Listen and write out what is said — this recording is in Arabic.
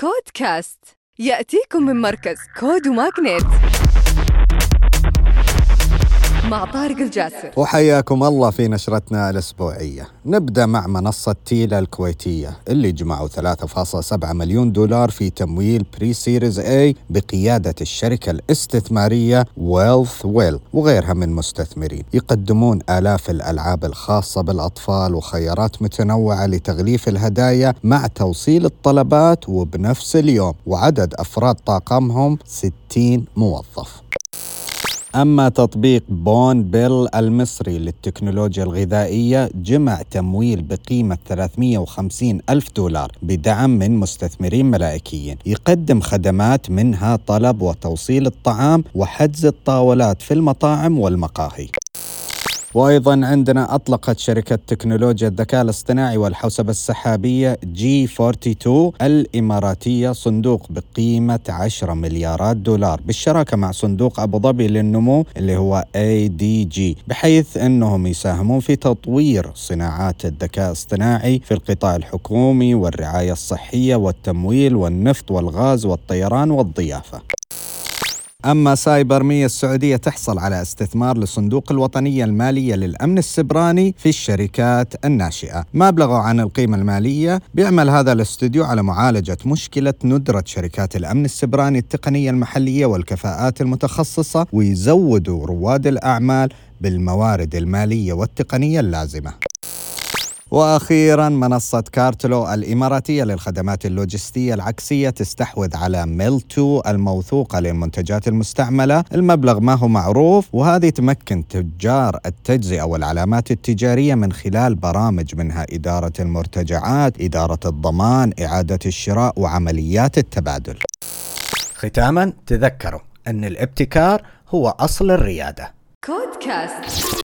CODECAST. يأتيكم من مركز CODE و MAGNiTT مع طارق الجاسر. وحياكم الله في نشرتنا الأسبوعية. نبدأ مع منصة تيلا الكويتية اللي جمعوا 3.7 مليون دولار في تمويل pre-series A بقيادة الشركة الاستثمارية Wealth Well وغيرها من مستثمرين. يقدمون آلاف الألعاب الخاصة بالأطفال وخيارات متنوعة لتغليف الهدايا مع توصيل الطلبات وبنفس اليوم. وعدد أفراد طاقمهم 60 موظف. أما تطبيق بون بيل المصري للتكنولوجيا الغذائية جمع تمويل بقيمة 350 ألف دولار بدعم من مستثمرين ملائكيين. يقدم خدمات منها طلب وتوصيل الطعام وحجز الطاولات في المطاعم والمقاهي. وأيضا عندنا أطلقت شركة تكنولوجيا الذكاء الاصطناعي والحوسبة السحابية G42 الإماراتية صندوق بقيمة 10 مليارات دولار بالشراكة مع صندوق أبو ظبي للنمو اللي هو ADG بحيث أنهم يساهمون في تطوير صناعات الذكاء الاصطناعي في القطاع الحكومي والرعاية الصحية والتمويل والنفط والغاز والطيران والضيافة. أما سايبر مية السعودية تحصل على استثمار لصندوق الوطنية المالية للأمن السبراني في الشركات الناشئة. ما بلغوا عن القيمة المالية؟ بيعمل هذا الاستوديو على معالجة مشكلة ندرة شركات الأمن السبراني التقنية المحلية والكفاءات المتخصصة ويزودوا رواد الأعمال بالموارد المالية والتقنية اللازمة. وأخيرا منصة كارتلو الإماراتية للخدمات اللوجستية العكسية تستحوذ على ميلتو الموثوقة للمنتجات المستعملة، المبلغ ما هو معروف وهذه تمكن تجار التجزئة والعلامات التجارية من خلال برامج منها إدارة المرتجعات، إدارة الضمان، إعادة الشراء وعمليات التبادل. ختاما تذكروا أن الابتكار هو أصل الريادة. كودكاست.